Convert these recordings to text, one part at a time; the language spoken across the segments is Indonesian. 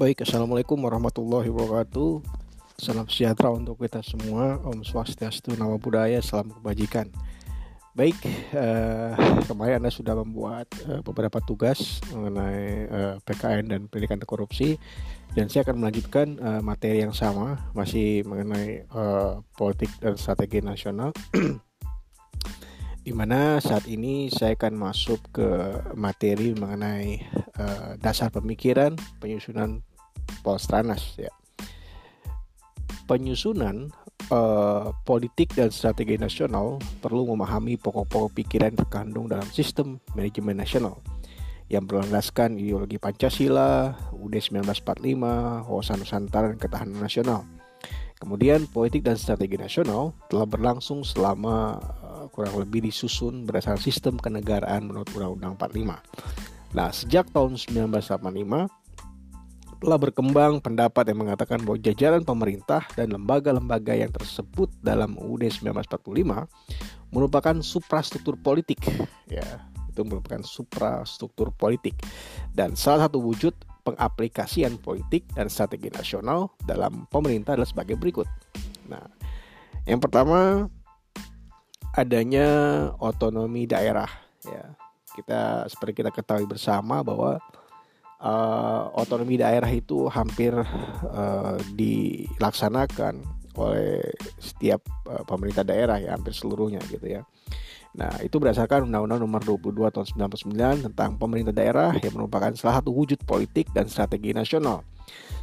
Baik, Assalamualaikum warahmatullahi wabarakatuh. Salam sejahtera untuk kita semua. Om Swastiastu, Nama Budaya, Salam Kebajikan. Baik, eh, kemarin Anda sudah membuat eh, beberapa tugas mengenai eh, PKN dan pendidikan korupsi. Dan saya akan melanjutkan eh, materi yang sama Masih mengenai eh, politik dan strategi nasional. Di mana saat ini saya akan masuk ke materi mengenai uh, dasar pemikiran penyusunan Polstranas ya. Penyusunan uh, politik dan strategi nasional perlu memahami pokok-pokok pikiran terkandung dalam sistem manajemen nasional yang berlandaskan ideologi Pancasila, UUD 1945, wawasan Nusantara dan ketahanan nasional. Kemudian politik dan strategi nasional telah berlangsung selama kurang lebih disusun berdasarkan sistem kenegaraan menurut Undang-Undang 45. Nah, sejak tahun 1985 telah berkembang pendapat yang mengatakan bahwa jajaran pemerintah dan lembaga-lembaga yang tersebut dalam UUD 1945 merupakan suprastruktur politik. Ya itu merupakan suprastruktur politik. Dan salah satu wujud pengaplikasian politik dan strategi nasional dalam pemerintah adalah sebagai berikut. Nah, yang pertama adanya otonomi daerah. Ya kita seperti kita ketahui bersama bahwa uh, otonomi daerah itu hampir uh, dilaksanakan oleh setiap uh, pemerintah daerah ya hampir seluruhnya gitu ya. Nah, itu berdasarkan Undang-Undang Nomor 22 Tahun 99 tentang pemerintah daerah yang merupakan salah satu wujud politik dan strategi nasional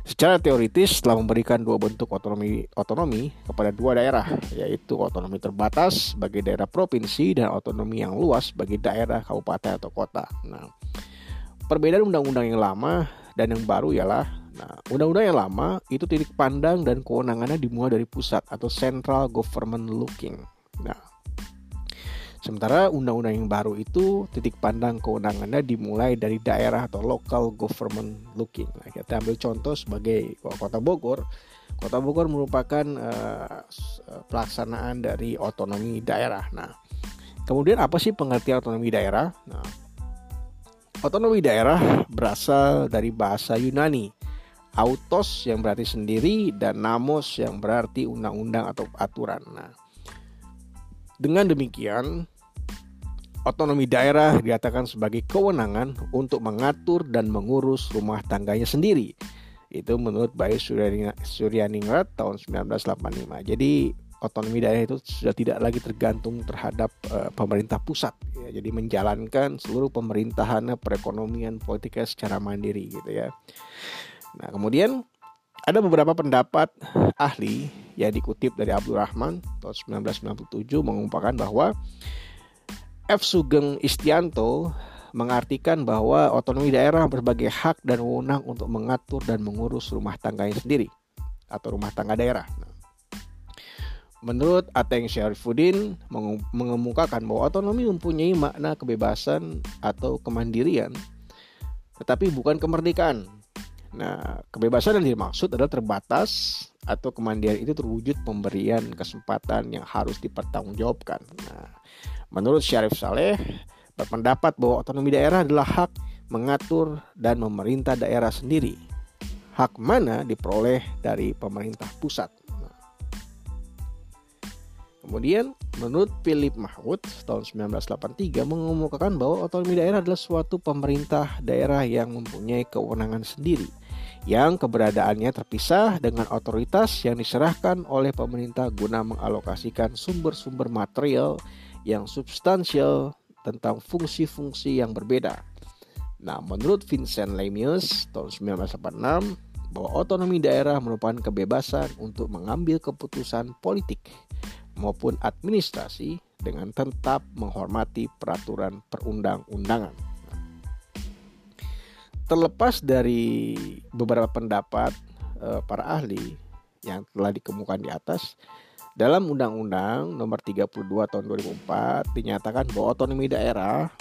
Secara teoritis telah memberikan dua bentuk otonomi otonomi kepada dua daerah, yaitu otonomi terbatas bagi daerah provinsi dan otonomi yang luas bagi daerah kabupaten atau kota. Nah, perbedaan undang-undang yang lama dan yang baru ialah Nah, undang-undang yang lama itu titik pandang dan kewenangannya dimulai dari pusat atau central government looking. Nah, Sementara undang-undang yang baru itu titik pandang kewenangannya dimulai dari daerah atau local government looking. Nah, kita ambil contoh sebagai Kota Bogor. Kota Bogor merupakan uh, pelaksanaan dari otonomi daerah. Nah, kemudian apa sih pengertian otonomi daerah? Nah, otonomi daerah berasal dari bahasa Yunani. Autos yang berarti sendiri dan namos yang berarti undang-undang atau aturan. Nah, dengan demikian, Otonomi daerah dikatakan sebagai kewenangan untuk mengatur dan mengurus rumah tangganya sendiri. Itu menurut Bayi Suryaningrat tahun 1985. Jadi otonomi daerah itu sudah tidak lagi tergantung terhadap uh, pemerintah pusat ya. jadi menjalankan seluruh pemerintahan perekonomian politiknya secara mandiri gitu ya nah kemudian ada beberapa pendapat ahli yang dikutip dari Abdul Rahman tahun 1997 mengungkapkan bahwa F. Sugeng Istianto mengartikan bahwa otonomi daerah berbagai hak dan wewenang untuk mengatur dan mengurus rumah tangganya sendiri atau rumah tangga daerah. Nah, menurut Ateng Syarifuddin mengemukakan bahwa otonomi mempunyai makna kebebasan atau kemandirian tetapi bukan kemerdekaan. Nah, kebebasan yang dimaksud adalah terbatas atau kemandirian itu terwujud pemberian kesempatan yang harus dipertanggungjawabkan. Nah, Menurut Syarif Saleh, berpendapat bahwa otonomi daerah adalah hak mengatur dan memerintah daerah sendiri. Hak mana diperoleh dari pemerintah pusat. Kemudian, menurut Philip Mahmud tahun 1983 mengemukakan bahwa otonomi daerah adalah suatu pemerintah daerah yang mempunyai kewenangan sendiri yang keberadaannya terpisah dengan otoritas yang diserahkan oleh pemerintah guna mengalokasikan sumber-sumber material yang substansial tentang fungsi-fungsi yang berbeda. Nah, menurut Vincent Lemius tahun 1986 bahwa otonomi daerah merupakan kebebasan untuk mengambil keputusan politik maupun administrasi dengan tetap menghormati peraturan perundang-undangan. Terlepas dari beberapa pendapat eh, para ahli yang telah dikemukakan di atas, dalam Undang-Undang Nomor 32 Tahun 2004 dinyatakan bahwa otonomi daerah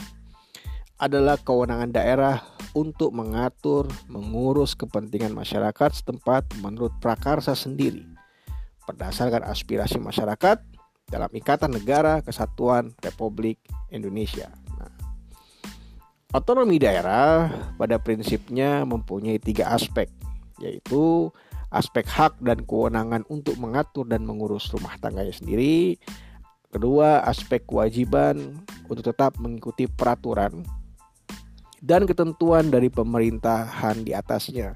adalah kewenangan daerah untuk mengatur, mengurus kepentingan masyarakat setempat menurut prakarsa sendiri berdasarkan aspirasi masyarakat dalam Ikatan Negara Kesatuan Republik Indonesia. Nah, otonomi daerah pada prinsipnya mempunyai tiga aspek, yaitu aspek hak dan kewenangan untuk mengatur dan mengurus rumah tangganya sendiri. Kedua, aspek kewajiban untuk tetap mengikuti peraturan dan ketentuan dari pemerintahan di atasnya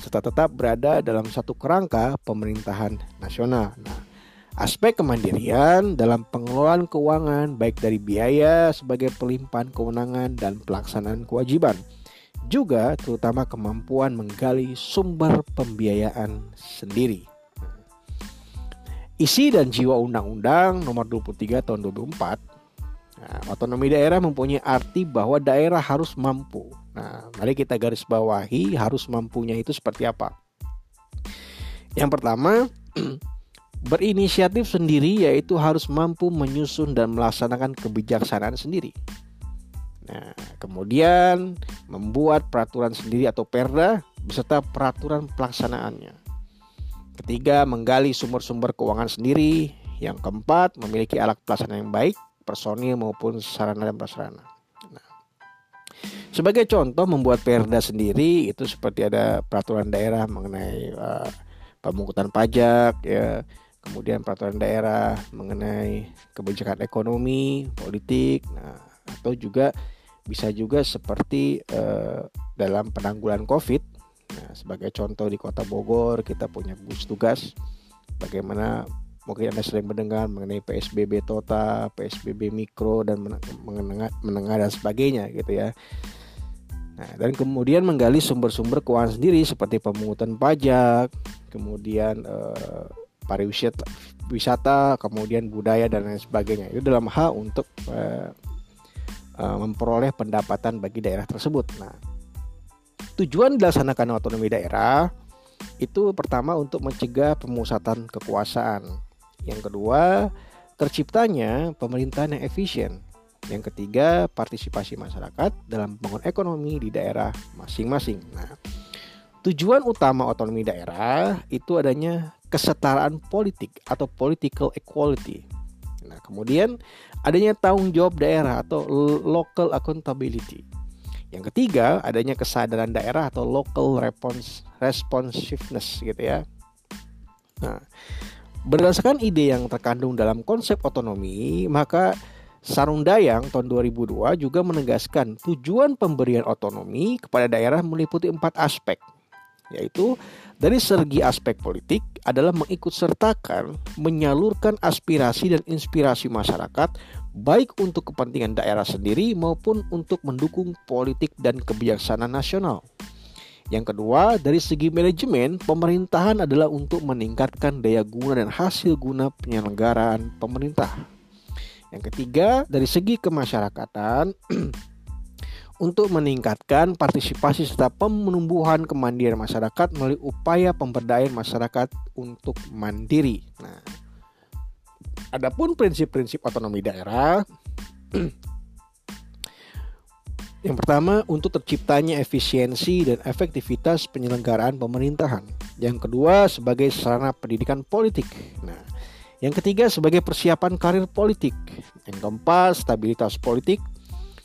serta tetap berada dalam satu kerangka pemerintahan nasional. Nah, aspek kemandirian dalam pengelolaan keuangan baik dari biaya sebagai pelimpahan kewenangan dan pelaksanaan kewajiban juga terutama kemampuan menggali sumber pembiayaan sendiri. Isi dan jiwa Undang-Undang Nomor 23 Tahun 2004 Nah, otonomi daerah mempunyai arti bahwa daerah harus mampu. Nah, mari kita garis bawahi harus mampunya itu seperti apa. Yang pertama, berinisiatif sendiri yaitu harus mampu menyusun dan melaksanakan kebijaksanaan sendiri. Nah, kemudian membuat peraturan sendiri atau perda beserta peraturan pelaksanaannya. Ketiga, menggali sumber-sumber keuangan sendiri. Yang keempat, memiliki alat pelaksana yang baik, personil maupun sarana dan prasarana. Sebagai contoh membuat perda sendiri itu seperti ada peraturan daerah mengenai uh, pemungutan pajak ya, kemudian peraturan daerah mengenai kebijakan ekonomi, politik, nah atau juga bisa juga seperti uh, dalam penanggulan Covid. Nah, sebagai contoh di Kota Bogor kita punya gugus tugas bagaimana mungkin Anda sering mendengar mengenai PSBB total, PSBB mikro dan menengah, menengah dan sebagainya gitu ya. Nah, dan kemudian menggali sumber-sumber keuangan sendiri seperti pemungutan pajak, kemudian eh, pariwisata, wisata, kemudian budaya dan lain sebagainya. Itu dalam hal untuk eh, Eh, memperoleh pendapatan bagi daerah tersebut. Nah, tujuan dilaksanakan otonomi daerah itu pertama untuk mencegah pemusatan kekuasaan. Yang kedua, terciptanya pemerintahan yang efisien. Yang ketiga, partisipasi masyarakat dalam pembangunan ekonomi di daerah masing-masing. Nah, tujuan utama otonomi daerah itu adanya kesetaraan politik atau political equality Nah, kemudian adanya tanggung jawab daerah atau local accountability. Yang ketiga, adanya kesadaran daerah atau local response, responsiveness gitu ya. Nah, berdasarkan ide yang terkandung dalam konsep otonomi, maka Sarundayang tahun 2002 juga menegaskan tujuan pemberian otonomi kepada daerah meliputi empat aspek, yaitu dari segi aspek politik adalah mengikut sertakan, menyalurkan aspirasi dan inspirasi masyarakat baik untuk kepentingan daerah sendiri maupun untuk mendukung politik dan kebijaksanaan nasional. Yang kedua, dari segi manajemen, pemerintahan adalah untuk meningkatkan daya guna dan hasil guna penyelenggaraan pemerintah. Yang ketiga, dari segi kemasyarakatan, untuk meningkatkan partisipasi serta penumbuhan kemandirian masyarakat melalui upaya pemberdayaan masyarakat untuk mandiri. Nah, adapun prinsip-prinsip otonomi daerah yang pertama, untuk terciptanya efisiensi dan efektivitas penyelenggaraan pemerintahan. Yang kedua, sebagai sarana pendidikan politik. Nah, yang ketiga, sebagai persiapan karir politik. Yang keempat, stabilitas politik.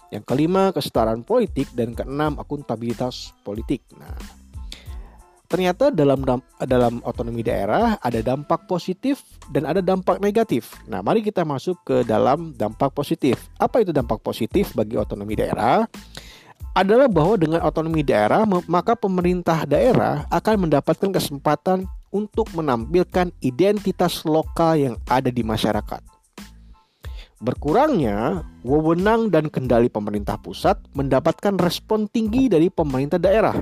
Yang kelima, kesetaraan politik dan keenam, akuntabilitas politik. Nah, ternyata dalam dalam otonomi daerah ada dampak positif dan ada dampak negatif. Nah, mari kita masuk ke dalam dampak positif. Apa itu dampak positif bagi otonomi daerah? Adalah bahwa dengan otonomi daerah maka pemerintah daerah akan mendapatkan kesempatan untuk menampilkan identitas lokal yang ada di masyarakat. Berkurangnya wewenang dan kendali pemerintah pusat mendapatkan respon tinggi dari pemerintah daerah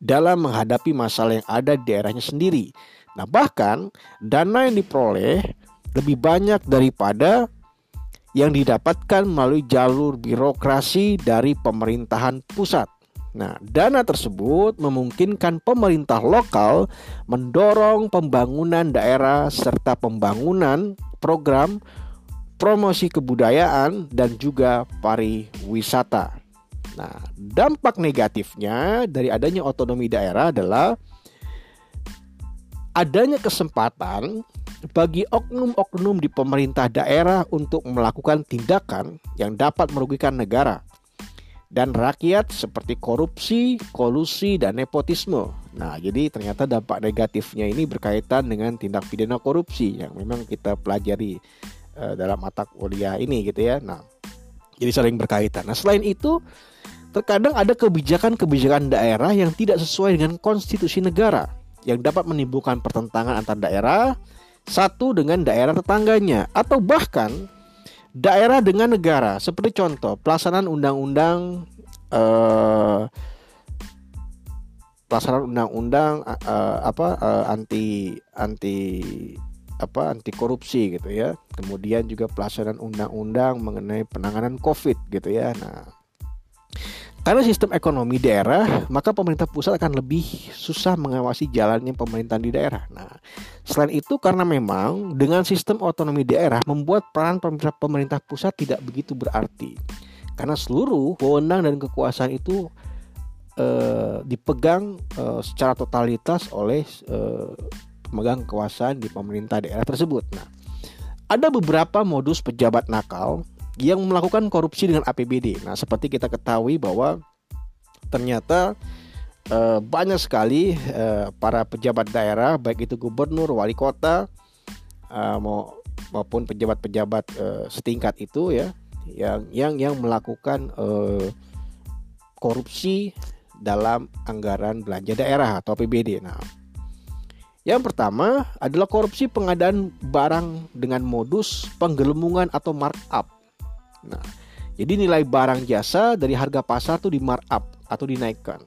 dalam menghadapi masalah yang ada di daerahnya sendiri. Nah, bahkan dana yang diperoleh lebih banyak daripada yang didapatkan melalui jalur birokrasi dari pemerintahan pusat. Nah, dana tersebut memungkinkan pemerintah lokal mendorong pembangunan daerah serta pembangunan program promosi kebudayaan, dan juga pariwisata. Nah, dampak negatifnya dari adanya otonomi daerah adalah adanya kesempatan bagi oknum-oknum di pemerintah daerah untuk melakukan tindakan yang dapat merugikan negara. dan rakyat seperti korupsi, kolusi, dan nepotisme. Nah, jadi ternyata dampak negatifnya ini berkaitan dengan tindak pidana korupsi yang memang kita pelajari uh, dalam mata kuliah ini gitu ya. Nah, jadi saling berkaitan. Nah, selain itu terkadang ada kebijakan-kebijakan daerah yang tidak sesuai dengan konstitusi negara yang dapat menimbulkan pertentangan antar daerah satu dengan daerah tetangganya atau bahkan daerah dengan negara. Seperti contoh pelaksanaan undang-undang uh, pelaksanaan undang-undang uh, apa uh, anti anti apa anti korupsi gitu ya. Kemudian juga pelaksanaan undang-undang mengenai penanganan covid gitu ya. Nah karena sistem ekonomi daerah, maka pemerintah pusat akan lebih susah mengawasi jalannya pemerintahan di daerah. Nah, selain itu karena memang dengan sistem otonomi daerah membuat peran pemerintah, pemerintah pusat tidak begitu berarti. Karena seluruh wewenang dan kekuasaan itu eh, dipegang eh, secara totalitas oleh eh, pemegang kekuasaan di pemerintah daerah tersebut. Nah, ada beberapa modus pejabat nakal yang melakukan korupsi dengan APBD. Nah, seperti kita ketahui bahwa ternyata eh, banyak sekali eh, para pejabat daerah, baik itu gubernur, wali kota, mau, maupun pejabat-pejabat eh, setingkat itu ya, yang yang yang melakukan eh, korupsi dalam anggaran belanja daerah atau APBD. Nah, yang pertama adalah korupsi pengadaan barang dengan modus penggelembungan atau markup. Nah, jadi nilai barang jasa dari harga pasar tuh di markup atau dinaikkan.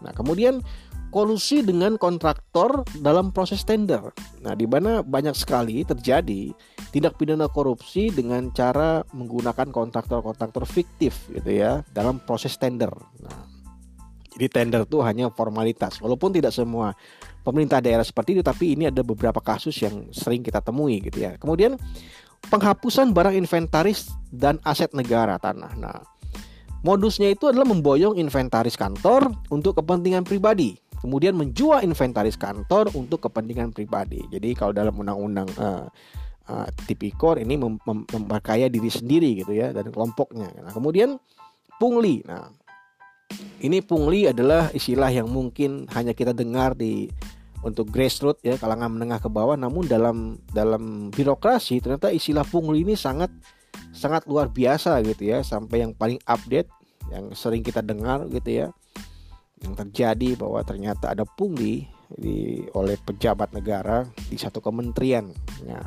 Nah, kemudian kolusi dengan kontraktor dalam proses tender. Nah, di mana banyak sekali terjadi tindak pidana korupsi dengan cara menggunakan kontraktor-kontraktor fiktif gitu ya dalam proses tender. Nah, jadi tender itu hanya formalitas. Walaupun tidak semua pemerintah daerah seperti itu, tapi ini ada beberapa kasus yang sering kita temui gitu ya. Kemudian penghapusan barang inventaris dan aset negara tanah. Nah, modusnya itu adalah memboyong inventaris kantor untuk kepentingan pribadi, kemudian menjual inventaris kantor untuk kepentingan pribadi. Jadi kalau dalam undang-undang uh, uh, tipikor ini mem mem memperkaya diri sendiri gitu ya dan kelompoknya. Nah, kemudian pungli. Nah, ini pungli adalah istilah yang mungkin hanya kita dengar di untuk grassroots ya kalangan menengah ke bawah. Namun dalam dalam birokrasi ternyata istilah pungli ini sangat sangat luar biasa gitu ya. Sampai yang paling update yang sering kita dengar gitu ya yang terjadi bahwa ternyata ada pungli di oleh pejabat negara di satu kementerian. Ya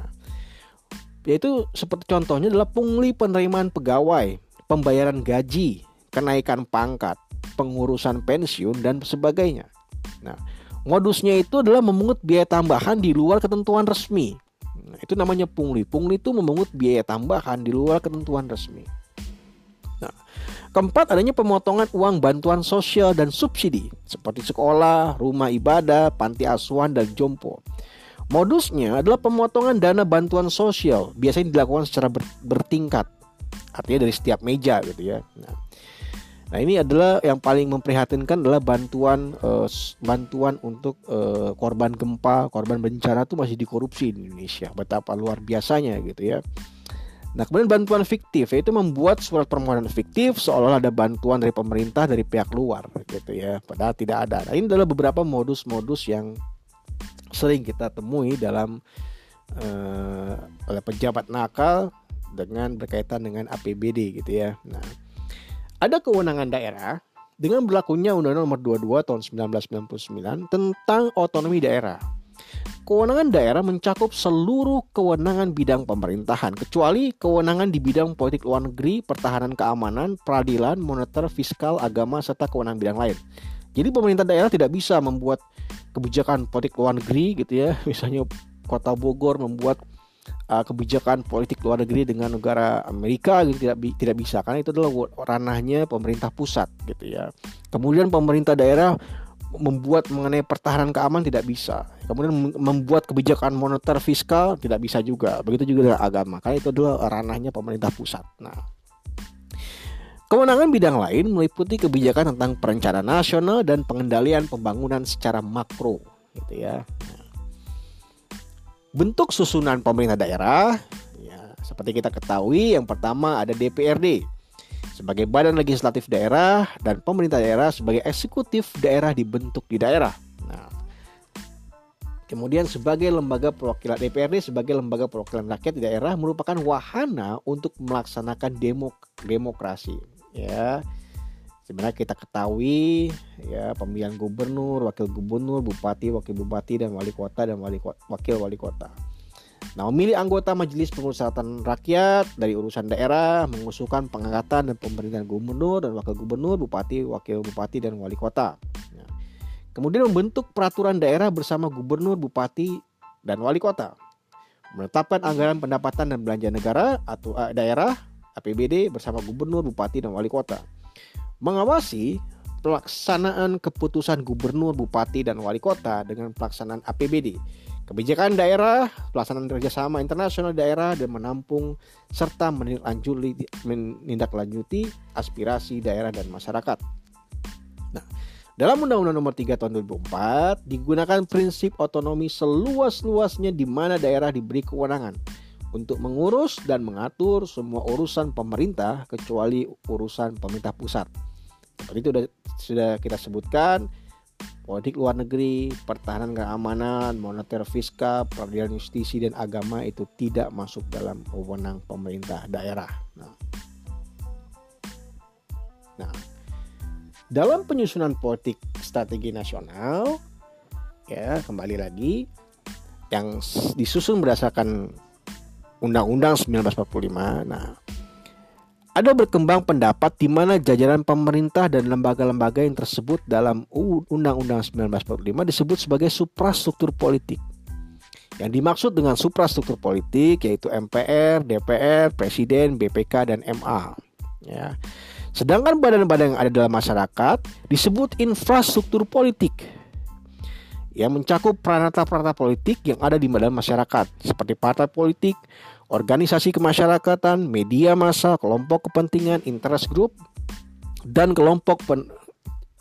yaitu seperti contohnya adalah pungli penerimaan pegawai pembayaran gaji kenaikan pangkat pengurusan pensiun dan sebagainya. Nah Modusnya itu adalah memungut biaya tambahan di luar ketentuan resmi. Nah, itu namanya pungli. Pungli itu memungut biaya tambahan di luar ketentuan resmi. Nah, keempat adanya pemotongan uang bantuan sosial dan subsidi seperti sekolah, rumah ibadah, panti asuhan dan jompo. Modusnya adalah pemotongan dana bantuan sosial, biasanya dilakukan secara ber, bertingkat. Artinya dari setiap meja gitu ya. Nah, Nah ini adalah yang paling memprihatinkan adalah bantuan uh, bantuan untuk uh, korban gempa, korban bencana itu masih dikorupsi di Indonesia. Betapa luar biasanya gitu ya. Nah kemudian bantuan fiktif yaitu membuat surat permohonan fiktif seolah ada bantuan dari pemerintah dari pihak luar gitu ya. Padahal tidak ada. Nah ini adalah beberapa modus-modus yang sering kita temui dalam uh, oleh pejabat nakal dengan berkaitan dengan APBD gitu ya. Nah ada kewenangan daerah dengan berlakunya Undang-Undang Nomor 22 Tahun 1999 tentang otonomi daerah. Kewenangan daerah mencakup seluruh kewenangan bidang pemerintahan kecuali kewenangan di bidang politik luar negeri, pertahanan keamanan, peradilan, moneter, fiskal, agama serta kewenangan bidang lain. Jadi pemerintah daerah tidak bisa membuat kebijakan politik luar negeri gitu ya. Misalnya Kota Bogor membuat uh, kebijakan politik luar negeri dengan negara Amerika gitu tidak tidak bisa karena itu adalah ranahnya pemerintah pusat gitu ya. Kemudian pemerintah daerah membuat mengenai pertahanan keamanan tidak bisa. Kemudian membuat kebijakan moneter fiskal tidak bisa juga. Begitu juga dengan agama. Karena itu adalah ranahnya pemerintah pusat. Nah, Kewenangan bidang lain meliputi kebijakan tentang perencanaan nasional dan pengendalian pembangunan secara makro, gitu ya. Nah, Bentuk susunan pemerintah daerah ya seperti kita ketahui yang pertama ada DPRD sebagai badan legislatif daerah dan pemerintah daerah sebagai eksekutif daerah dibentuk di daerah. Nah, kemudian sebagai lembaga perwakilan DPRD sebagai lembaga perwakilan rakyat di daerah merupakan wahana untuk melaksanakan demok demokrasi. Ya, sebenarnya kita ketahui ya pemilihan gubernur, wakil gubernur, bupati, wakil bupati dan wali kota dan wali wakil wali kota. Nah, memilih anggota Majelis Pemusatan Rakyat dari urusan daerah, mengusulkan pengangkatan dan pemerintahan gubernur dan wakil gubernur, bupati, wakil bupati dan wali kota. Nah, kemudian membentuk peraturan daerah bersama gubernur, bupati dan wali kota. Menetapkan anggaran pendapatan dan belanja negara atau uh, daerah APBD bersama gubernur, bupati dan wali kota. Mengawasi pelaksanaan keputusan gubernur, bupati dan wali kota dengan pelaksanaan APBD kebijakan daerah, pelaksanaan kerjasama internasional daerah dan menampung serta menindaklanjuti, aspirasi daerah dan masyarakat. Nah, dalam Undang-Undang Nomor 3 Tahun 2004 digunakan prinsip otonomi seluas-luasnya di mana daerah diberi kewenangan untuk mengurus dan mengatur semua urusan pemerintah kecuali urusan pemerintah pusat. Seperti itu sudah, sudah kita sebutkan politik luar negeri, pertahanan keamanan, moneter fiskal, peradilan justisi dan agama itu tidak masuk dalam wewenang pemerintah daerah. Nah, nah dalam penyusunan politik strategi nasional, ya kembali lagi yang disusun berdasarkan Undang-Undang 1945. Nah, ada berkembang pendapat di mana jajaran pemerintah dan lembaga-lembaga yang tersebut dalam Undang-Undang 1945 disebut sebagai suprastruktur politik. Yang dimaksud dengan suprastruktur politik yaitu MPR, DPR, Presiden, BPK, dan MA. Ya. Sedangkan badan-badan yang ada dalam masyarakat disebut infrastruktur politik yang mencakup peranata-peranata politik yang ada di dalam masyarakat seperti partai politik, organisasi kemasyarakatan, media massa, kelompok kepentingan, interest group, dan kelompok pen,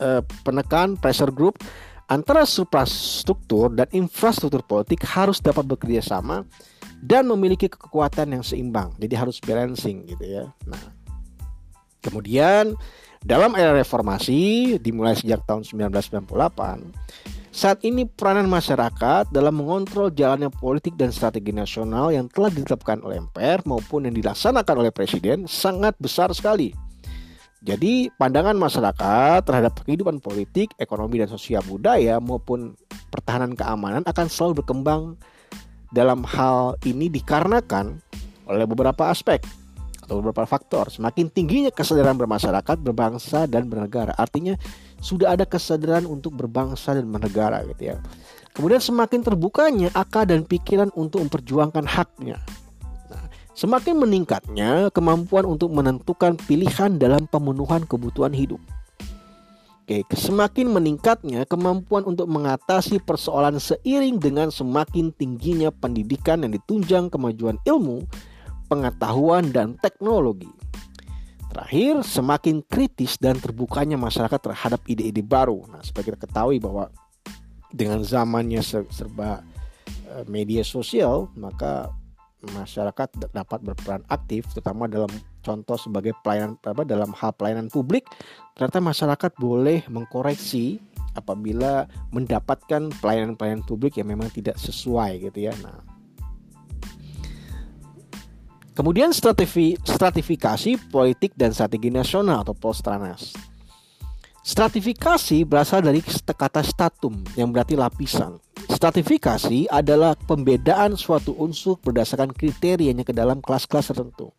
eh, penekan pressure group antara suprastruktur dan infrastruktur politik harus dapat bekerja sama dan memiliki kekuatan yang seimbang. Jadi harus balancing gitu ya. Nah, kemudian dalam era reformasi dimulai sejak tahun 1998 saat ini peranan masyarakat dalam mengontrol jalannya politik dan strategi nasional yang telah ditetapkan oleh MPR maupun yang dilaksanakan oleh Presiden sangat besar sekali. Jadi pandangan masyarakat terhadap kehidupan politik, ekonomi dan sosial budaya maupun pertahanan keamanan akan selalu berkembang dalam hal ini dikarenakan oleh beberapa aspek atau beberapa faktor. Semakin tingginya kesadaran bermasyarakat, berbangsa dan bernegara. Artinya sudah ada kesadaran untuk berbangsa dan bernegara gitu ya. Kemudian semakin terbukanya akal dan pikiran untuk memperjuangkan haknya. Nah, semakin meningkatnya kemampuan untuk menentukan pilihan dalam pemenuhan kebutuhan hidup. Oke, semakin meningkatnya kemampuan untuk mengatasi persoalan seiring dengan semakin tingginya pendidikan yang ditunjang kemajuan ilmu pengetahuan dan teknologi. Terakhir, semakin kritis dan terbukanya masyarakat terhadap ide-ide baru. Nah, seperti kita ketahui bahwa dengan zamannya serba eh, media sosial, maka masyarakat dapat berperan aktif, terutama dalam contoh sebagai pelayanan apa dalam hal pelayanan publik. Ternyata masyarakat boleh mengkoreksi apabila mendapatkan pelayanan-pelayanan publik yang memang tidak sesuai gitu ya. Nah, Kemudian stratifi, stratifikasi politik dan strategi nasional atau Polstranas. Stratifikasi berasal dari kata statum yang berarti lapisan. Stratifikasi adalah pembedaan suatu unsur berdasarkan kriterianya ke dalam kelas-kelas tertentu.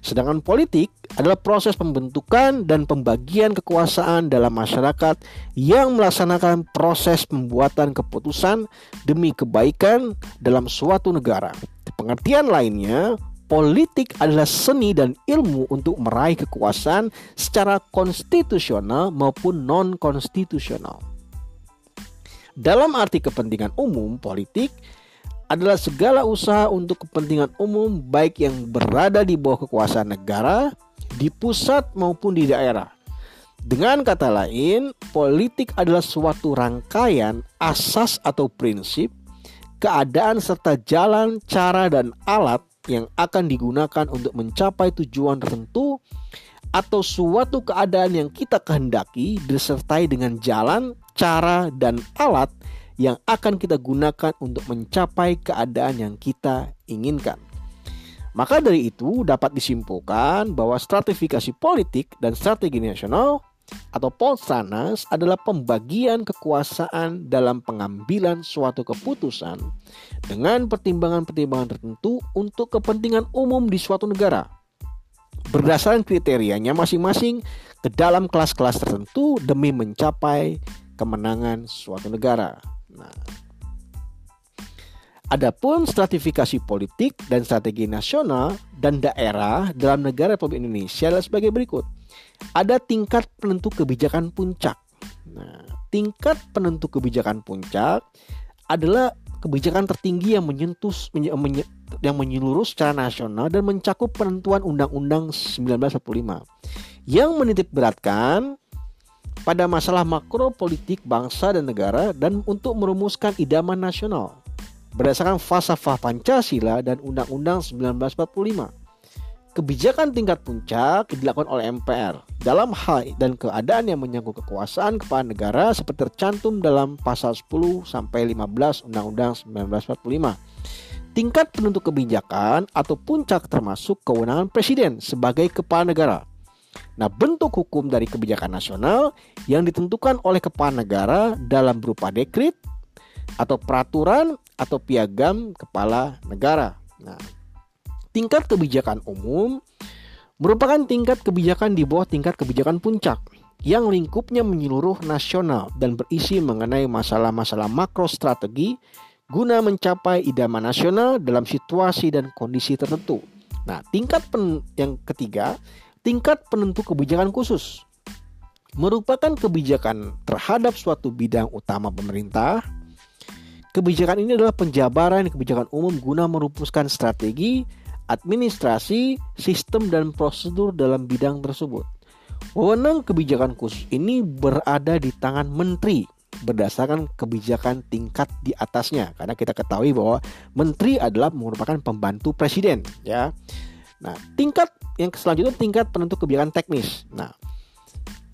Sedangkan politik adalah proses pembentukan dan pembagian kekuasaan dalam masyarakat yang melaksanakan proses pembuatan keputusan demi kebaikan dalam suatu negara. Pengertian lainnya, politik adalah seni dan ilmu untuk meraih kekuasaan secara konstitusional maupun non-konstitusional. Dalam arti kepentingan umum, politik adalah segala usaha untuk kepentingan umum baik yang berada di bawah kekuasaan negara, di pusat maupun di daerah. Dengan kata lain, politik adalah suatu rangkaian asas atau prinsip, keadaan serta jalan, cara dan alat yang akan digunakan untuk mencapai tujuan tertentu atau suatu keadaan yang kita kehendaki disertai dengan jalan, cara, dan alat yang akan kita gunakan untuk mencapai keadaan yang kita inginkan. Maka dari itu dapat disimpulkan bahwa stratifikasi politik dan strategi nasional atau Polstranas adalah pembagian kekuasaan dalam pengambilan suatu keputusan dengan pertimbangan-pertimbangan tertentu untuk kepentingan umum di suatu negara berdasarkan kriterianya masing-masing ke dalam kelas-kelas tertentu demi mencapai kemenangan suatu negara. Nah, Adapun stratifikasi politik dan strategi nasional dan daerah dalam negara Republik Indonesia adalah sebagai berikut. Ada tingkat penentu kebijakan puncak. Nah, tingkat penentu kebijakan puncak adalah kebijakan tertinggi yang menyentuh yang menyeluruh secara nasional dan mencakup penentuan Undang-Undang 1945 yang menitik beratkan pada masalah makro politik bangsa dan negara dan untuk merumuskan idaman nasional berdasarkan falsafah Pancasila dan Undang-Undang 1945. Kebijakan tingkat puncak dilakukan oleh MPR dalam hal dan keadaan yang menyangkut kekuasaan kepala negara seperti tercantum dalam pasal 10 sampai 15 Undang-Undang 1945. Tingkat penentu kebijakan atau puncak termasuk kewenangan presiden sebagai kepala negara. Nah, bentuk hukum dari kebijakan nasional yang ditentukan oleh kepala negara dalam berupa dekret atau peraturan atau piagam kepala negara. Nah, tingkat kebijakan umum merupakan tingkat kebijakan di bawah tingkat kebijakan puncak yang lingkupnya menyeluruh nasional dan berisi mengenai masalah-masalah makro strategi guna mencapai idaman nasional dalam situasi dan kondisi tertentu. Nah, tingkat pen yang ketiga, tingkat penentu kebijakan khusus merupakan kebijakan terhadap suatu bidang utama pemerintah Kebijakan ini adalah penjabaran kebijakan umum guna merumuskan strategi, administrasi, sistem, dan prosedur dalam bidang tersebut. Wewenang kebijakan khusus ini berada di tangan menteri berdasarkan kebijakan tingkat di atasnya karena kita ketahui bahwa menteri adalah merupakan pembantu presiden ya. Nah, tingkat yang selanjutnya tingkat penentu kebijakan teknis. Nah,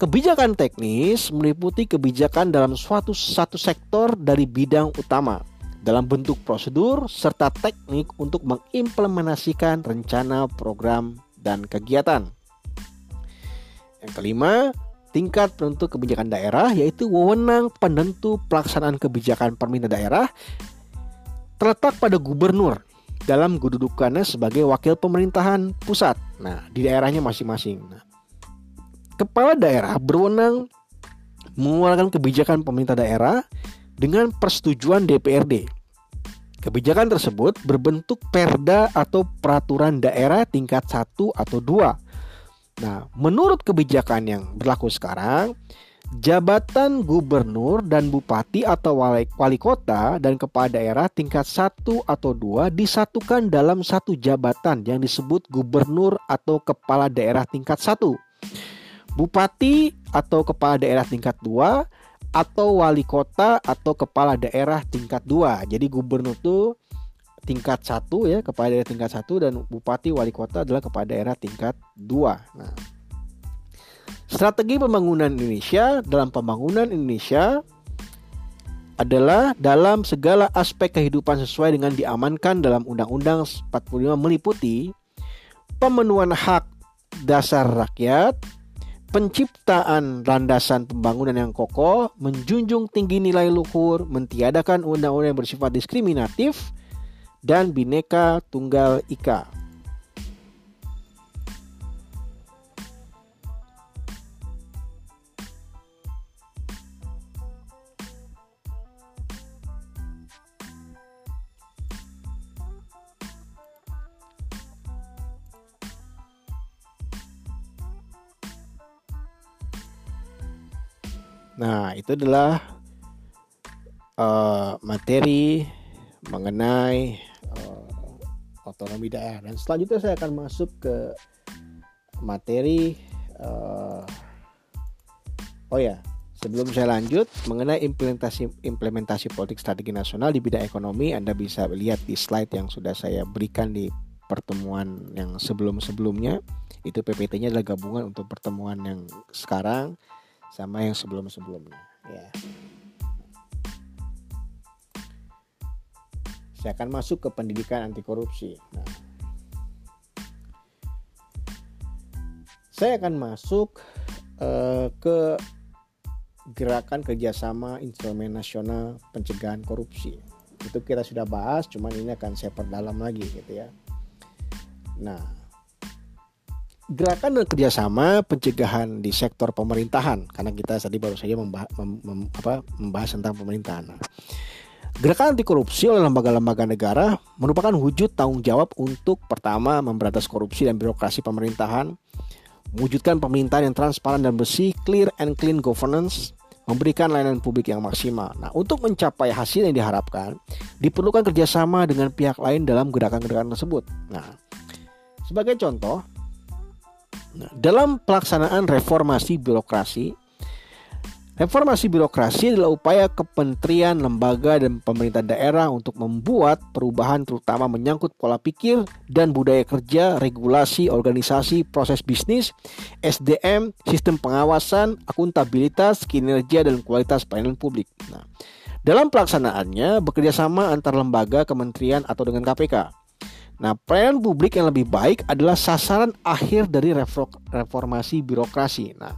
Kebijakan teknis meliputi kebijakan dalam suatu satu sektor dari bidang utama dalam bentuk prosedur serta teknik untuk mengimplementasikan rencana program dan kegiatan. Yang kelima, tingkat penentu kebijakan daerah yaitu wewenang penentu pelaksanaan kebijakan pemerintah daerah terletak pada gubernur dalam kedudukannya sebagai wakil pemerintahan pusat. Nah, di daerahnya masing-masing. Nah, kepala daerah berwenang mengeluarkan kebijakan pemerintah daerah dengan persetujuan DPRD. Kebijakan tersebut berbentuk perda atau peraturan daerah tingkat 1 atau 2. Nah, menurut kebijakan yang berlaku sekarang, jabatan gubernur dan bupati atau wali, wali kota dan kepala daerah tingkat 1 atau 2 disatukan dalam satu jabatan yang disebut gubernur atau kepala daerah tingkat 1 bupati atau kepala daerah tingkat 2 atau wali kota atau kepala daerah tingkat 2. Jadi gubernur itu tingkat 1 ya, kepala daerah tingkat 1 dan bupati wali kota adalah kepala daerah tingkat 2. Nah, strategi pembangunan Indonesia dalam pembangunan Indonesia adalah dalam segala aspek kehidupan sesuai dengan diamankan dalam Undang-Undang 45 meliputi pemenuhan hak dasar rakyat, penciptaan landasan pembangunan yang kokoh, menjunjung tinggi nilai luhur, mentiadakan undang-undang yang bersifat diskriminatif, dan bineka tunggal ika. Nah, itu adalah uh, materi mengenai uh, otonomi daerah. Dan selanjutnya saya akan masuk ke materi uh, oh ya, sebelum saya lanjut mengenai implementasi implementasi politik strategi nasional di bidang ekonomi, Anda bisa lihat di slide yang sudah saya berikan di pertemuan yang sebelum-sebelumnya itu PPT-nya adalah gabungan untuk pertemuan yang sekarang sama yang sebelum-sebelumnya ya. Saya akan masuk ke pendidikan anti korupsi. Nah, saya akan masuk uh, ke gerakan kerjasama instrumen nasional pencegahan korupsi itu kita sudah bahas cuman ini akan saya perdalam lagi gitu ya nah gerakan dan kerjasama pencegahan di sektor pemerintahan karena kita tadi baru saja membahas, mem, mem, apa, membahas tentang pemerintahan Gerakan anti korupsi oleh lembaga-lembaga negara merupakan wujud tanggung jawab untuk pertama memberantas korupsi dan birokrasi pemerintahan, mewujudkan pemerintahan yang transparan dan bersih, clear and clean governance, memberikan layanan publik yang maksimal. Nah, untuk mencapai hasil yang diharapkan, diperlukan kerjasama dengan pihak lain dalam gerakan-gerakan tersebut. Nah, sebagai contoh, dalam pelaksanaan reformasi birokrasi, Reformasi birokrasi adalah upaya kementerian, lembaga, dan pemerintah daerah untuk membuat perubahan terutama menyangkut pola pikir dan budaya kerja, regulasi, organisasi, proses bisnis, SDM, sistem pengawasan, akuntabilitas, kinerja, dan kualitas pelayanan publik. Nah, dalam pelaksanaannya bekerja sama antar lembaga, kementerian, atau dengan KPK. Nah, pelayanan publik yang lebih baik adalah sasaran akhir dari reformasi birokrasi. Nah,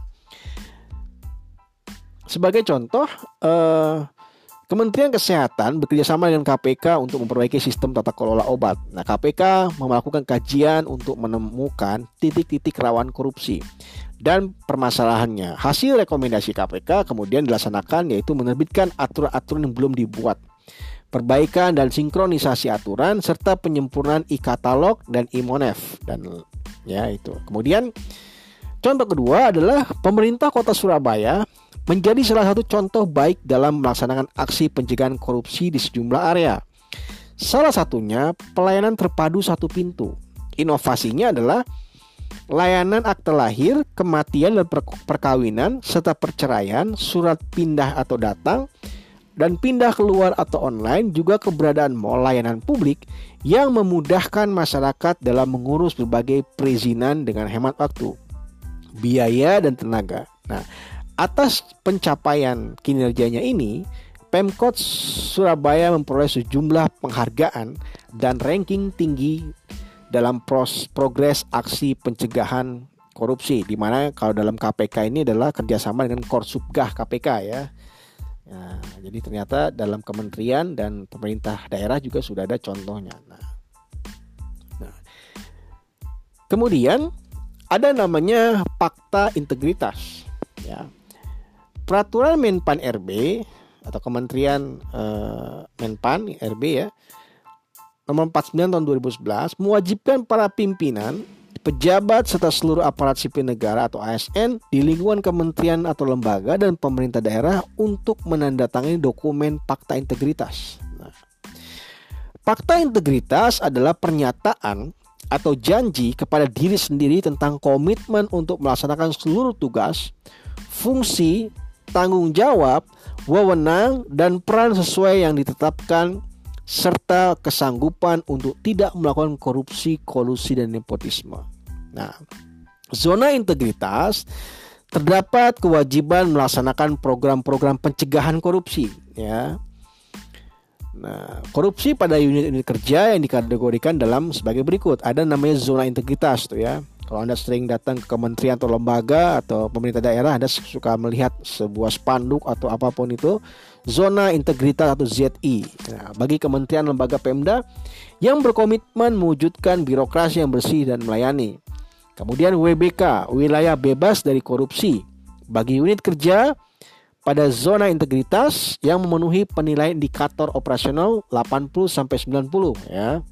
sebagai contoh, eh, Kementerian Kesehatan bekerjasama dengan KPK untuk memperbaiki sistem tata kelola obat. Nah, KPK melakukan kajian untuk menemukan titik-titik rawan korupsi dan permasalahannya. Hasil rekomendasi KPK kemudian dilaksanakan yaitu menerbitkan aturan-aturan yang belum dibuat perbaikan dan sinkronisasi aturan serta penyempurnaan e-katalog dan e-monef dan ya itu. Kemudian contoh kedua adalah pemerintah Kota Surabaya menjadi salah satu contoh baik dalam melaksanakan aksi pencegahan korupsi di sejumlah area. Salah satunya pelayanan terpadu satu pintu. Inovasinya adalah layanan akte lahir, kematian dan perkawinan serta perceraian, surat pindah atau datang dan pindah keluar atau online juga keberadaan mall layanan publik yang memudahkan masyarakat dalam mengurus berbagai perizinan dengan hemat waktu, biaya dan tenaga. Nah, Atas pencapaian kinerjanya ini, Pemkot Surabaya memperoleh sejumlah penghargaan dan ranking tinggi dalam pros progres aksi pencegahan korupsi di mana kalau dalam KPK ini adalah kerjasama dengan Korsubgah KPK ya. Nah, jadi ternyata dalam kementerian dan pemerintah daerah juga sudah ada contohnya. Nah, nah. kemudian ada namanya fakta integritas ya peraturan Menpan RB atau Kementerian uh, Menpan RB ya nomor 49 tahun 2011 mewajibkan para pimpinan pejabat serta seluruh aparat sipil negara atau ASN di lingkungan kementerian atau lembaga dan pemerintah daerah untuk menandatangani dokumen fakta integritas. Nah, fakta integritas adalah pernyataan atau janji kepada diri sendiri tentang komitmen untuk melaksanakan seluruh tugas, fungsi, tanggung jawab, wewenang, dan peran sesuai yang ditetapkan serta kesanggupan untuk tidak melakukan korupsi, kolusi, dan nepotisme. Nah, zona integritas terdapat kewajiban melaksanakan program-program pencegahan korupsi, ya. Nah, korupsi pada unit-unit kerja yang dikategorikan dalam sebagai berikut. Ada namanya zona integritas tuh ya. Kalau Anda sering datang ke kementerian atau lembaga atau pemerintah daerah, Anda suka melihat sebuah spanduk atau apa pun itu zona integritas atau ZI. Nah, bagi kementerian lembaga Pemda yang berkomitmen mewujudkan birokrasi yang bersih dan melayani. Kemudian WBK, wilayah bebas dari korupsi. Bagi unit kerja pada zona integritas yang memenuhi penilaian indikator operasional 80 sampai 90 ya.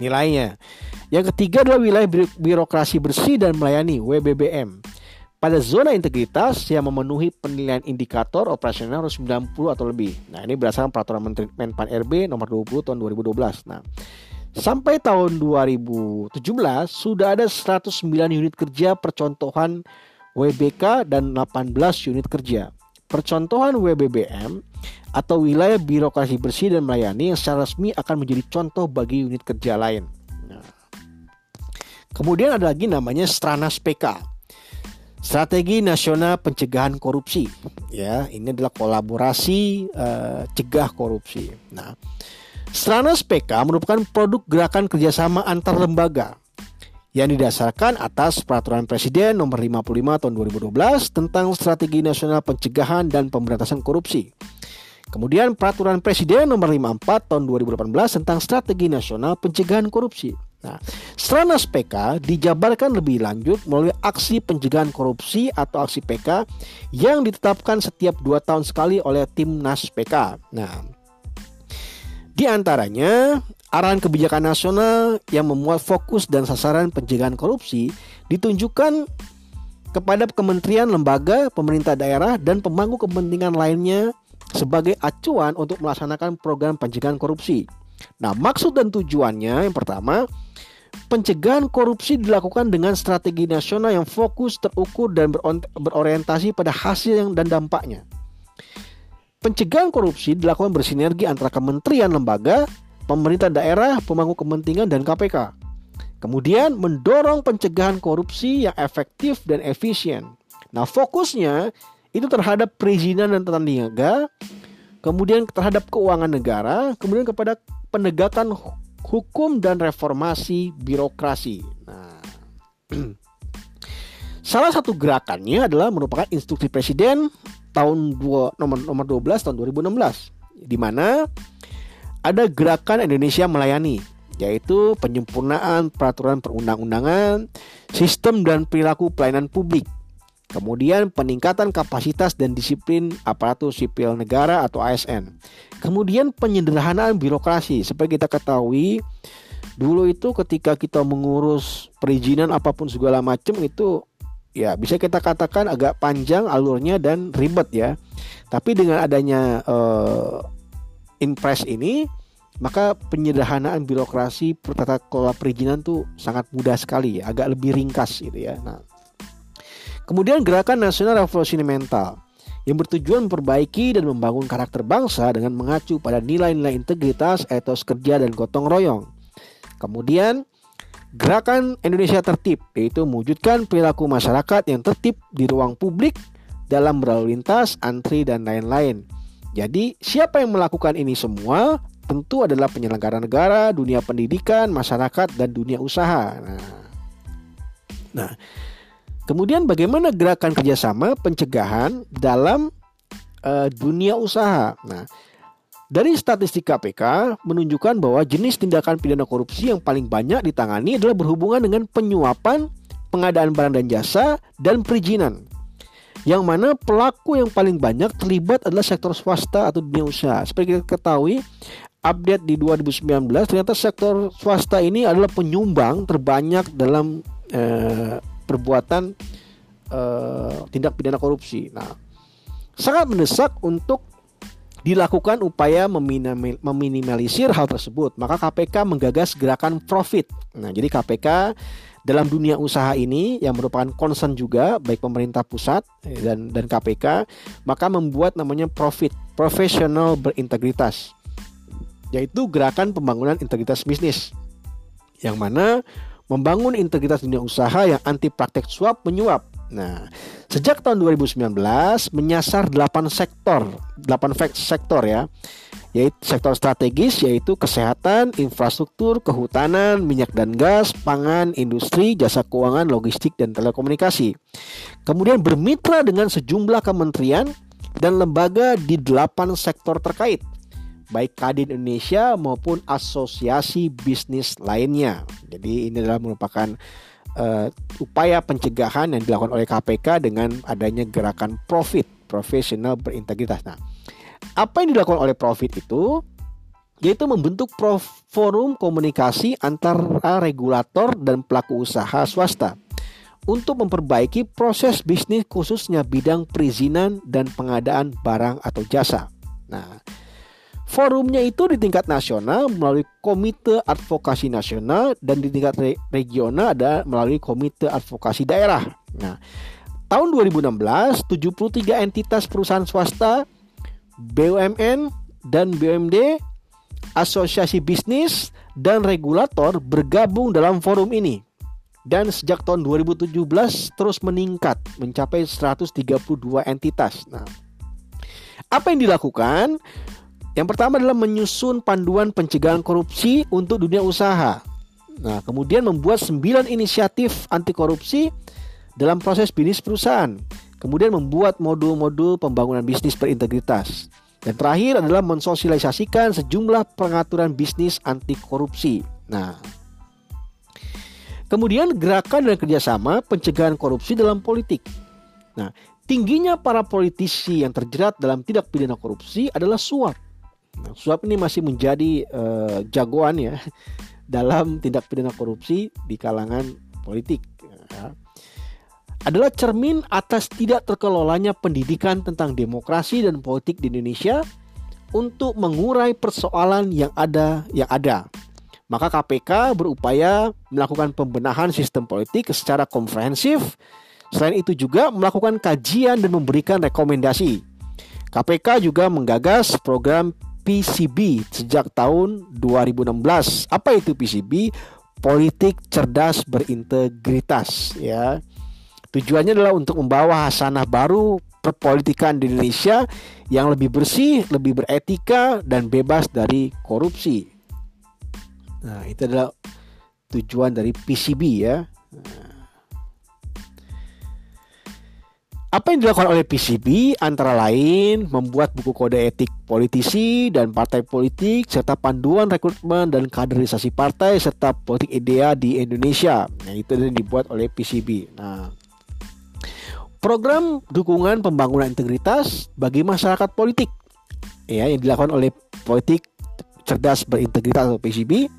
Nilainya. Yang ketiga adalah wilayah birokrasi bersih dan melayani WBBM. Pada zona integritas yang memenuhi penilaian indikator operasional harus 90 atau lebih. Nah, ini berdasarkan peraturan Menteri Menpan RB nomor 20 tahun 2012. Nah, sampai tahun 2017 sudah ada 109 unit kerja percontohan WBK dan 18 unit kerja. Percontohan WBBM atau wilayah birokrasi bersih dan melayani yang secara resmi akan menjadi contoh bagi unit kerja lain. Nah, Kemudian ada lagi namanya Stranas PK. Strategi Nasional Pencegahan Korupsi. Ya, ini adalah kolaborasi uh, cegah korupsi. Nah, Stranas PK merupakan produk gerakan kerjasama antar lembaga yang didasarkan atas Peraturan Presiden Nomor 55 Tahun 2012 tentang Strategi Nasional Pencegahan dan Pemberantasan Korupsi. Kemudian Peraturan Presiden Nomor 54 Tahun 2018 tentang Strategi Nasional Pencegahan Korupsi. Nah, Stranas PK dijabarkan lebih lanjut melalui aksi pencegahan korupsi atau aksi PK yang ditetapkan setiap dua tahun sekali oleh Timnas PK. Nah, di antaranya arahan kebijakan nasional yang memuat fokus dan sasaran pencegahan korupsi ditunjukkan kepada kementerian, lembaga, pemerintah daerah, dan pemangku kepentingan lainnya sebagai acuan untuk melaksanakan program pencegahan korupsi. Nah, maksud dan tujuannya yang pertama, pencegahan korupsi dilakukan dengan strategi nasional yang fokus, terukur, dan berorientasi pada hasil dan dampaknya. Pencegahan korupsi dilakukan bersinergi antara kementerian lembaga, pemerintah daerah, pemangku kepentingan, dan KPK. Kemudian mendorong pencegahan korupsi yang efektif dan efisien. Nah fokusnya itu terhadap perizinan dan tata niaga, kemudian terhadap keuangan negara, kemudian kepada penegakan hukum dan reformasi birokrasi. Nah, salah satu gerakannya adalah merupakan instruksi presiden tahun 2 nomor nomor 12 tahun 2016 di mana ada gerakan Indonesia melayani yaitu penyempurnaan peraturan perundang-undangan, sistem dan perilaku pelayanan publik. Kemudian peningkatan kapasitas dan disiplin aparatur sipil negara atau ASN. Kemudian penyederhanaan birokrasi. Seperti kita ketahui, dulu itu ketika kita mengurus perizinan apa pun segala macam itu ya bisa kita katakan agak panjang alurnya dan ribet ya. Tapi dengan adanya uh, impres ini maka penyederhanaan birokrasi tata kelola perizinan tuh sangat mudah sekali ya, agak lebih ringkas gitu ya. Nah, kemudian gerakan nasional revolusi mental yang bertujuan memperbaiki dan membangun karakter bangsa dengan mengacu pada nilai-nilai integritas, etos kerja, dan gotong royong. Kemudian, gerakan Indonesia tertib, yaitu mewujudkan perilaku masyarakat yang tertib di ruang publik dalam berlalu lintas, antri, dan lain-lain. Jadi, siapa yang melakukan ini semua tentu adalah penyelenggara negara, dunia pendidikan, masyarakat, dan dunia usaha. Nah, nah Kemudian bagaimana gerakan kerjasama pencegahan dalam uh, dunia usaha? Nah, dari statistik KPK menunjukkan bahwa jenis tindakan pidana korupsi yang paling banyak ditangani adalah berhubungan dengan penyuapan, pengadaan barang dan jasa, dan perizinan. Yang mana pelaku yang paling banyak terlibat adalah sektor swasta atau dunia usaha. Seperti kita ketahui, update di 2019 ternyata sektor swasta ini adalah penyumbang terbanyak dalam eh, perbuatan uh, tindak pidana korupsi. Nah, sangat mendesak untuk dilakukan upaya meminimalisir hal tersebut. Maka KPK menggagas gerakan profit. Nah, jadi KPK dalam dunia usaha ini yang merupakan concern juga baik pemerintah pusat dan dan KPK maka membuat namanya profit profesional berintegritas yaitu gerakan pembangunan integritas bisnis yang mana membangun integritas dunia usaha yang anti praktek suap menyuap. Nah, sejak tahun 2019 menyasar 8 sektor, 8 sektor ya, yaitu sektor strategis yaitu kesehatan, infrastruktur, kehutanan, minyak dan gas, pangan, industri, jasa keuangan, logistik dan telekomunikasi. Kemudian bermitra dengan sejumlah kementerian dan lembaga di 8 sektor terkait baik Kadin Indonesia maupun asosiasi bisnis lainnya. Jadi ini adalah merupakan uh, upaya pencegahan yang dilakukan oleh KPK dengan adanya gerakan profit profesional berintegritas. Nah, apa yang dilakukan oleh profit itu yaitu membentuk forum komunikasi antara regulator dan pelaku usaha swasta untuk memperbaiki proses bisnis khususnya bidang perizinan dan pengadaan barang atau jasa. Nah, Forumnya itu di tingkat nasional melalui Komite Advokasi Nasional dan di tingkat re regional ada melalui Komite Advokasi Daerah. Nah, tahun 2016 73 entitas perusahaan swasta, BUMN dan BUMD, asosiasi bisnis dan regulator bergabung dalam forum ini. dan sejak tahun 2017 terus meningkat mencapai 132 entitas. Nah, apa yang dilakukan? Yang pertama adalah menyusun panduan pencegahan korupsi untuk dunia usaha. Nah, kemudian membuat 9 inisiatif anti korupsi dalam proses bisnis perusahaan. Kemudian membuat modul-modul pembangunan bisnis berintegritas. Dan terakhir adalah mensosialisasikan sejumlah pengaturan bisnis anti korupsi. Nah, kemudian gerakan dan kerjasama pencegahan korupsi dalam politik. Nah, tingginya para politisi yang terjerat dalam tindak pidana korupsi adalah suap. Suap ini masih menjadi uh, jagoan ya dalam tindak pidana korupsi di kalangan politik. Ya adalah cermin atas tidak terkelolanya pendidikan tentang demokrasi dan politik di Indonesia untuk mengurai persoalan yang ada yang ada. Maka KPK berupaya melakukan pembenahan sistem politik secara komprehensif. Selain itu juga melakukan kajian dan memberikan rekomendasi. KPK juga menggagas program PCB sejak tahun 2016. Apa itu PCB? Politik cerdas berintegritas ya. Tujuannya adalah untuk membawa hasanah baru perpolitikan di Indonesia yang lebih bersih, lebih beretika dan bebas dari korupsi. Nah, itu adalah tujuan dari PCB ya. Nah. Apa yang dilakukan oleh PCB antara lain membuat buku kode etik politisi dan partai politik serta panduan rekrutmen dan kaderisasi partai serta politik idea di Indonesia. Nah, itu yang dibuat oleh PCB. Nah, program dukungan pembangunan integritas bagi masyarakat politik ya yang dilakukan oleh politik cerdas berintegritas atau PCB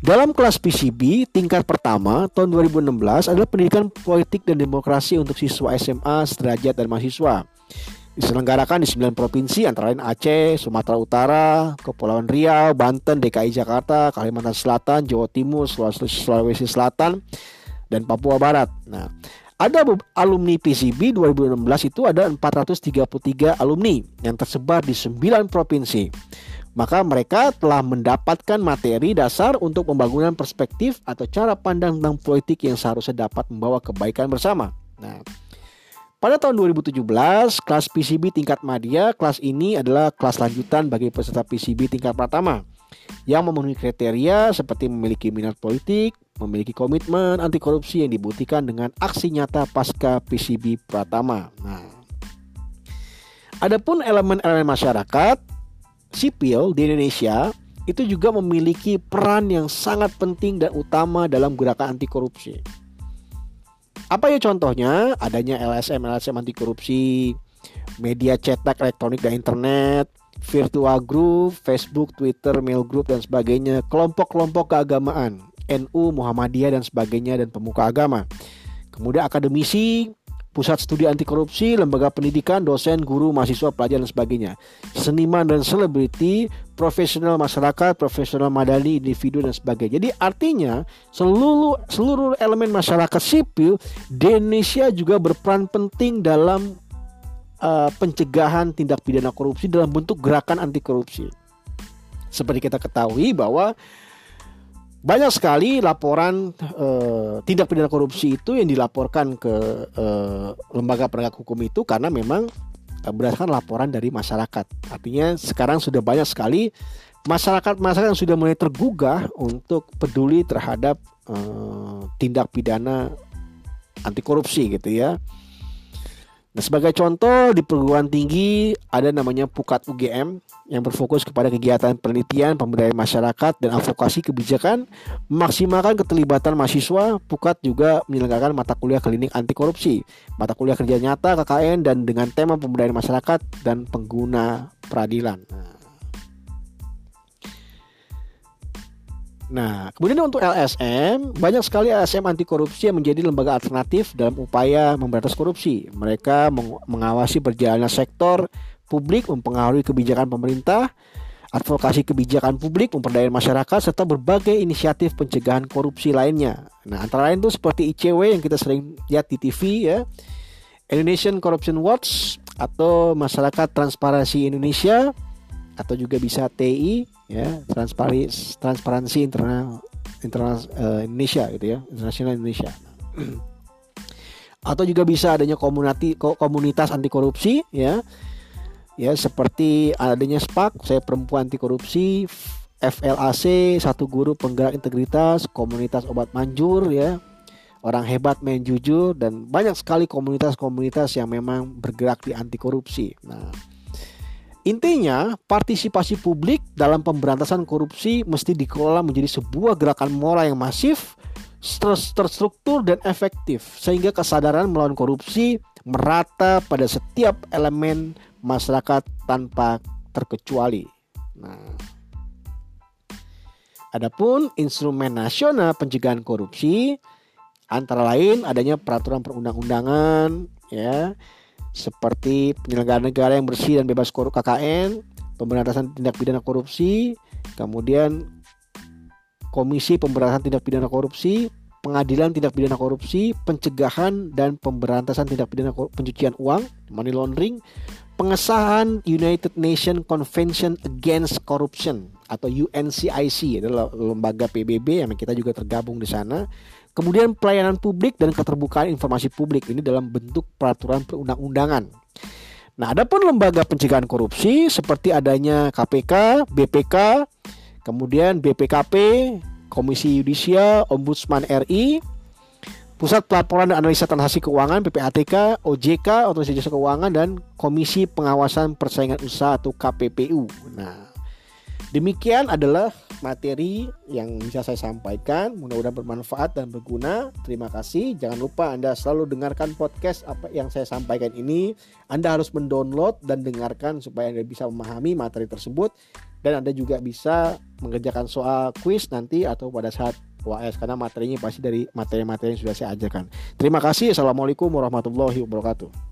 dalam kelas PCB tingkat pertama tahun 2016 adalah pendidikan politik dan demokrasi untuk siswa SMA, sederajat dan mahasiswa. Diselenggarakan di 9 provinsi antara lain Aceh, Sumatera Utara, Kepulauan Riau, Banten, DKI Jakarta, Kalimantan Selatan, Jawa Timur, Sulawesi Selatan, dan Papua Barat. Nah, ada alumni PCB 2016 itu ada 433 alumni yang tersebar di 9 provinsi. Maka mereka telah mendapatkan materi dasar untuk pembangunan perspektif atau cara pandang tentang politik yang seharusnya dapat membawa kebaikan bersama. Nah, pada tahun 2017, kelas PCB tingkat media, kelas ini adalah kelas lanjutan bagi peserta PCB tingkat pertama yang memenuhi kriteria seperti memiliki minat politik, memiliki komitmen anti korupsi yang dibuktikan dengan aksi nyata pasca PCB Pratama. Nah, adapun elemen-elemen masyarakat sipil di Indonesia itu juga memiliki peran yang sangat penting dan utama dalam gerakan anti korupsi. Apa ya contohnya? Adanya LSM, LSM anti korupsi, media cetak elektronik dan internet, virtual group, Facebook, Twitter, mail group dan sebagainya, kelompok-kelompok keagamaan, NU, Muhammadiyah dan sebagainya dan pemuka agama. Kemudian akademisi, pusat studi anti korupsi, lembaga pendidikan, dosen, guru, mahasiswa, pelajar dan sebagainya. Seniman dan selebriti, profesional masyarakat, profesional madani, individu dan sebagainya. Jadi artinya seluruh seluruh elemen masyarakat sipil di Indonesia juga berperan penting dalam uh, pencegahan tindak pidana korupsi dalam bentuk gerakan anti korupsi. Seperti kita ketahui bahwa banyak sekali laporan uh, tindak pidana korupsi itu yang dilaporkan ke uh, lembaga penegak hukum itu karena memang uh, berdasarkan laporan dari masyarakat. Artinya sekarang sudah banyak sekali masyarakat masyarakat yang sudah mulai tergugah untuk peduli terhadap tindak pidana anti korupsi gitu ya. Nah, sebagai contoh di perguruan tinggi ada namanya Pukat UGM yang berfokus kepada kegiatan penelitian, pemberdayaan masyarakat dan advokasi kebijakan, memaksimalkan keterlibatan mahasiswa. Pukat juga menyelenggarakan mata kuliah klinik anti korupsi, mata kuliah kerja nyata KKN dan dengan tema pemberdayaan masyarakat dan pengguna peradilan. Nah, Nah, kemudian untuk LSM, banyak sekali LSM anti korupsi yang menjadi lembaga alternatif dalam upaya memberantas korupsi. Mereka mengawasi berjalannya sektor publik, mempengaruhi kebijakan pemerintah, advokasi kebijakan publik, pemberdayaan masyarakat, serta berbagai inisiatif pencegahan korupsi lainnya. Nah, antara lain itu seperti ICW yang kita sering lihat di TV ya, Indonesian Corruption Watch atau Masyarakat Transparansi Indonesia atau juga bisa TI ya transparansi transparansi internal internal uh, Indonesia gitu ya, internasional Indonesia. Atau juga bisa adanya komunitas komunitas anti korupsi ya. Ya, seperti adanya SPAK, saya perempuan anti korupsi, FLAC, satu guru penggerak integritas, komunitas obat manjur ya. Orang hebat main jujur dan banyak sekali komunitas-komunitas yang memang bergerak di anti korupsi. Nah, Intinya, partisipasi publik dalam pemberantasan korupsi mesti dikelola menjadi sebuah gerakan moral yang masif, terstruktur dan efektif sehingga kesadaran melawan korupsi merata pada setiap elemen masyarakat tanpa terkecuali. Nah, adapun instrumen nasional pencegahan korupsi antara lain adanya peraturan perundang-undangan ya seperti penyelenggaraan negara yang bersih dan bebas korup KKN, pemberantasan tindak pidana korupsi, kemudian Komisi Pemberantasan Tindak Pidana Korupsi, Pengadilan Tindak Pidana Korupsi, Pencegahan dan Pemberantasan Tindak Pidana Pencucian Uang, money laundering, pengesahan United Nations Convention Against Corruption atau UNCIC adalah lembaga PBB yang kita juga tergabung di sana Kemudian pelayanan publik dan keterbukaan informasi publik ini dalam bentuk peraturan perundang-undangan. Nah, ada pun lembaga pencegahan korupsi seperti adanya KPK, BPK, kemudian BPKP, Komisi Yudisial, Ombudsman RI, Pusat Pelaporan dan Analisa Transaksi Keuangan (PPATK), OJK (Otoritas Jasa Keuangan) dan Komisi Pengawasan Persaingan Usaha atau KPPU. Nah, Demikian adalah materi yang bisa saya sampaikan. Mudah-mudahan bermanfaat dan berguna. Terima kasih. Jangan lupa Anda selalu dengarkan podcast apa yang saya sampaikan ini. Anda harus mendownload dan dengarkan supaya Anda bisa memahami materi tersebut dan Anda juga bisa mengerjakan soal quiz nanti atau pada saat UAS karena materinya pasti dari materi-materi yang sudah saya ajarkan. Terima kasih. Assalamualaikum warahmatullahi wabarakatuh.